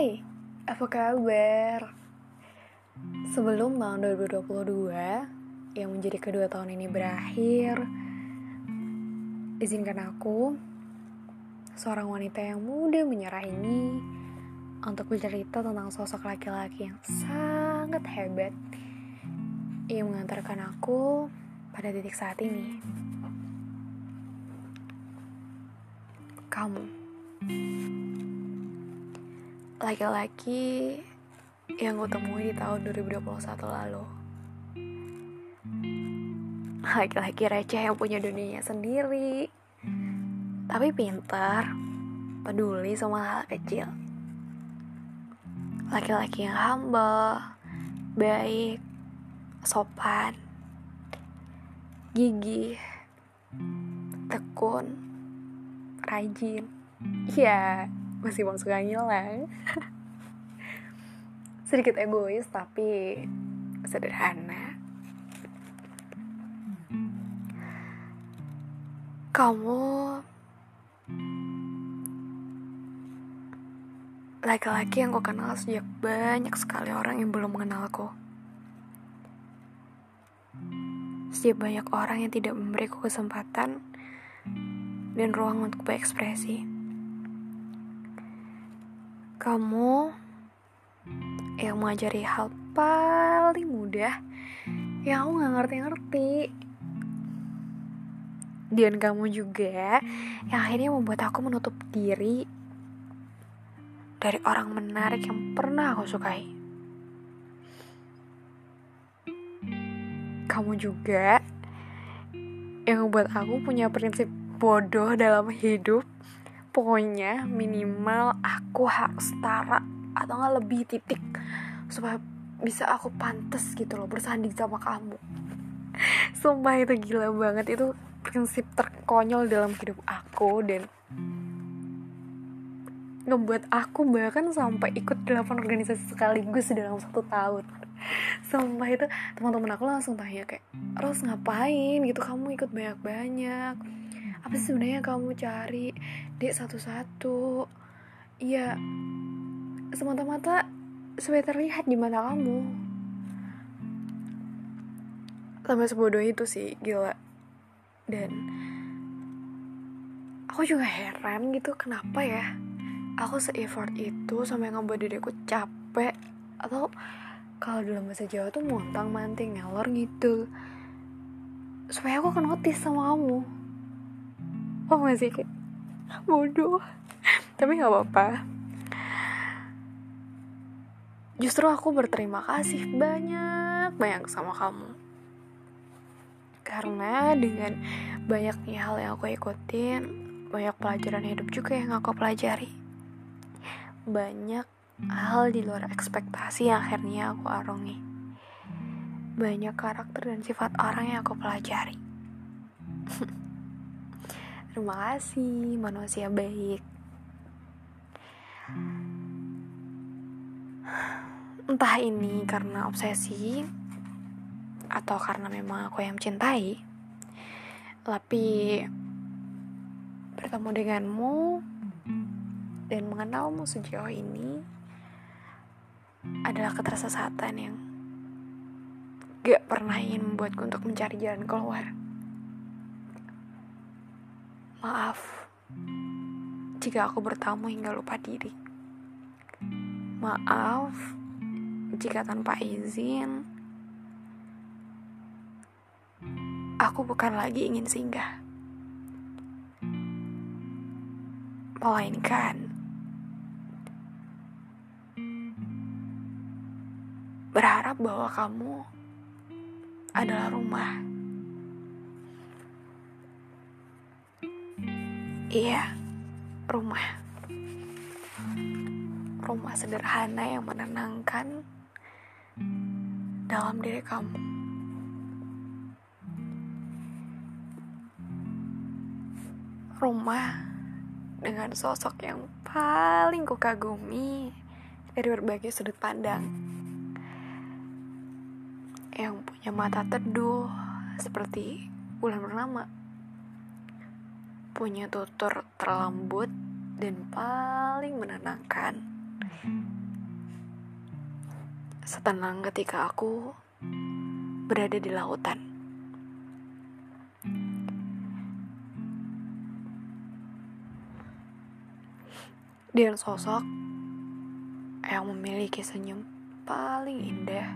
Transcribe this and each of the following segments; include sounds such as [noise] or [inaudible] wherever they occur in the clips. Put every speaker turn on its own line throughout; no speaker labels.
Hai, apa kabar? Sebelum tahun 2022 yang menjadi kedua tahun ini berakhir, izinkan aku, seorang wanita yang muda menyerah ini, untuk bercerita tentang sosok laki-laki yang sangat hebat yang mengantarkan aku pada titik saat ini. Kamu laki-laki yang gue temui di tahun 2021 lalu. Laki-laki receh yang punya dunianya sendiri, tapi pintar, peduli sama hal kecil. Laki-laki yang humble, baik, sopan, gigih, tekun, rajin. Ya, masih mau suka ngilang sedikit egois tapi sederhana. Kamu laki-laki yang kau kenal sejak banyak sekali orang yang belum mengenalku. Sejak banyak orang yang tidak memberiku kesempatan dan ruang untuk berekspresi kamu yang mengajari hal paling mudah yang aku gak ngerti-ngerti. Dan kamu juga yang akhirnya membuat aku menutup diri dari orang menarik yang pernah aku sukai. Kamu juga yang membuat aku punya prinsip bodoh dalam hidup pokoknya minimal aku harus setara atau nggak lebih titik supaya bisa aku pantas gitu loh bersanding sama kamu. [laughs] Sumpah itu gila banget. Itu prinsip terkonyol dalam hidup aku dan ngebuat aku bahkan sampai ikut delapan organisasi sekaligus dalam satu tahun. [laughs] Sumpah itu teman-teman aku langsung tanya kayak Ros ngapain? Gitu kamu ikut banyak-banyak. Apa sih sebenarnya kamu cari dek satu-satu. Iya semata-mata supaya terlihat di mata kamu. Sampai sebodoh itu sih gila. Dan aku juga heran gitu kenapa ya aku se-effort itu sampai ngebuat diriku capek? Atau kalau dalam bahasa Jawa tuh montang manting ngelor gitu supaya aku akan notice sama kamu. Oh masih kayak bodoh. Tapi nggak apa-apa. Justru aku berterima kasih banyak banyak sama kamu. Karena dengan banyaknya hal yang aku ikutin banyak pelajaran hidup juga yang aku pelajari. Banyak hal di luar ekspektasi yang akhirnya aku arungi banyak karakter dan sifat orang yang aku pelajari [laughs] Terima kasih, manusia baik. Entah ini karena obsesi atau karena memang aku yang mencintai, tapi bertemu denganmu dan mengenalmu sejauh ini adalah ketersesatan yang gak pernah ingin membuatku untuk mencari jalan keluar. Maaf jika aku bertamu hingga lupa diri. Maaf jika tanpa izin aku bukan lagi ingin singgah. Melainkan berharap bahwa kamu adalah rumah. Iya, rumah. Rumah sederhana yang menenangkan dalam diri kamu. Rumah dengan sosok yang paling kukagumi dari berbagai sudut pandang. Yang punya mata teduh seperti bulan bernama punya tutur terlembut dan paling menenangkan. Setenang ketika aku berada di lautan. Dan sosok yang memiliki senyum paling indah.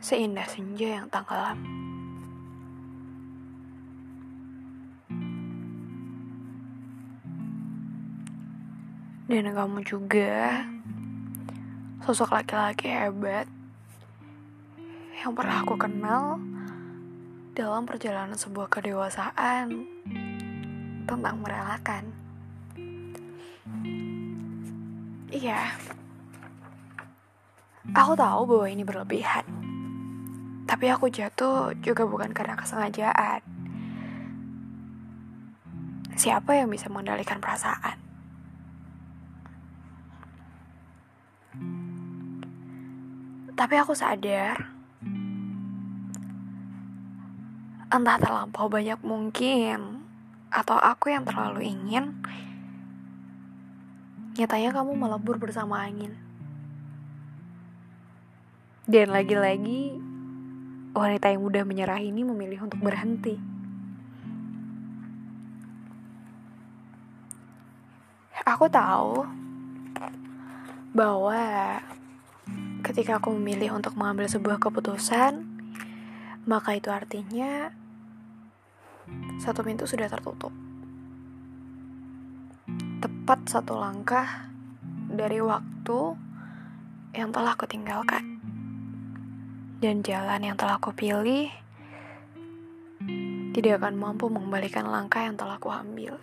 Seindah senja yang tenggelam. Dan kamu juga sosok laki-laki hebat yang pernah aku kenal dalam perjalanan sebuah kedewasaan tentang merelakan. Iya, aku tahu bahwa ini berlebihan, tapi aku jatuh juga bukan karena kesengajaan. Siapa yang bisa mengendalikan perasaan? Tapi aku sadar, entah terlampau banyak mungkin, atau aku yang terlalu ingin, nyatanya kamu melebur bersama angin. Dan lagi-lagi, wanita yang mudah menyerah ini memilih untuk berhenti. Aku tahu bahwa ketika aku memilih untuk mengambil sebuah keputusan, maka itu artinya satu pintu sudah tertutup. Tepat satu langkah dari waktu yang telah aku tinggalkan. Dan jalan yang telah aku pilih tidak akan mampu mengembalikan langkah yang telah aku ambil.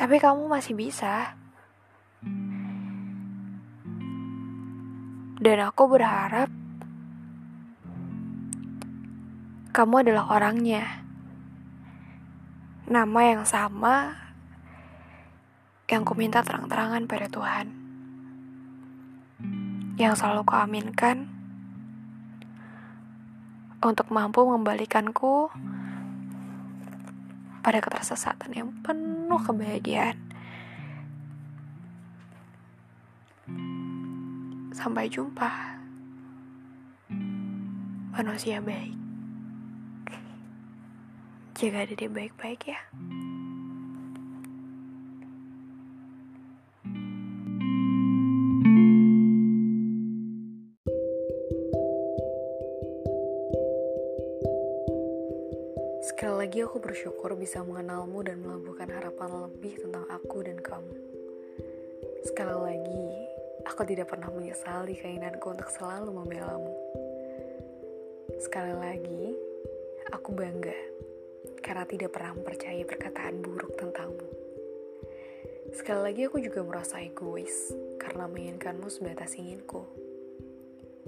Tapi kamu masih bisa. Dan aku berharap kamu adalah orangnya. Nama yang sama yang ku minta terang-terangan pada Tuhan. Yang selalu kuaminkan untuk mampu membalikanku pada ketersesatan yang penuh kebahagiaan. Sampai jumpa, manusia baik. Jaga diri baik-baik ya. Sekali lagi aku bersyukur bisa mengenalmu dan melabuhkan harapan lebih tentang aku dan kamu. Sekali lagi, aku tidak pernah menyesali keinginanku untuk selalu membelamu. Sekali lagi, aku bangga karena tidak pernah mempercayai perkataan buruk tentangmu. Sekali lagi aku juga merasa egois karena menginginkanmu sebatas inginku.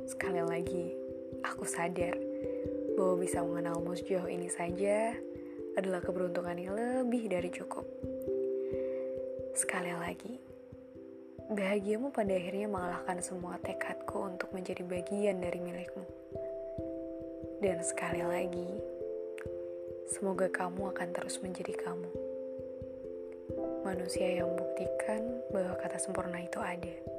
Sekali lagi, aku sadar bahwa bisa mengenalmu sejauh ini saja adalah keberuntungan yang lebih dari cukup. Sekali lagi, bahagiamu pada akhirnya mengalahkan semua tekadku untuk menjadi bagian dari milikmu. Dan sekali lagi, semoga kamu akan terus menjadi kamu. Manusia yang membuktikan bahwa kata sempurna itu ada.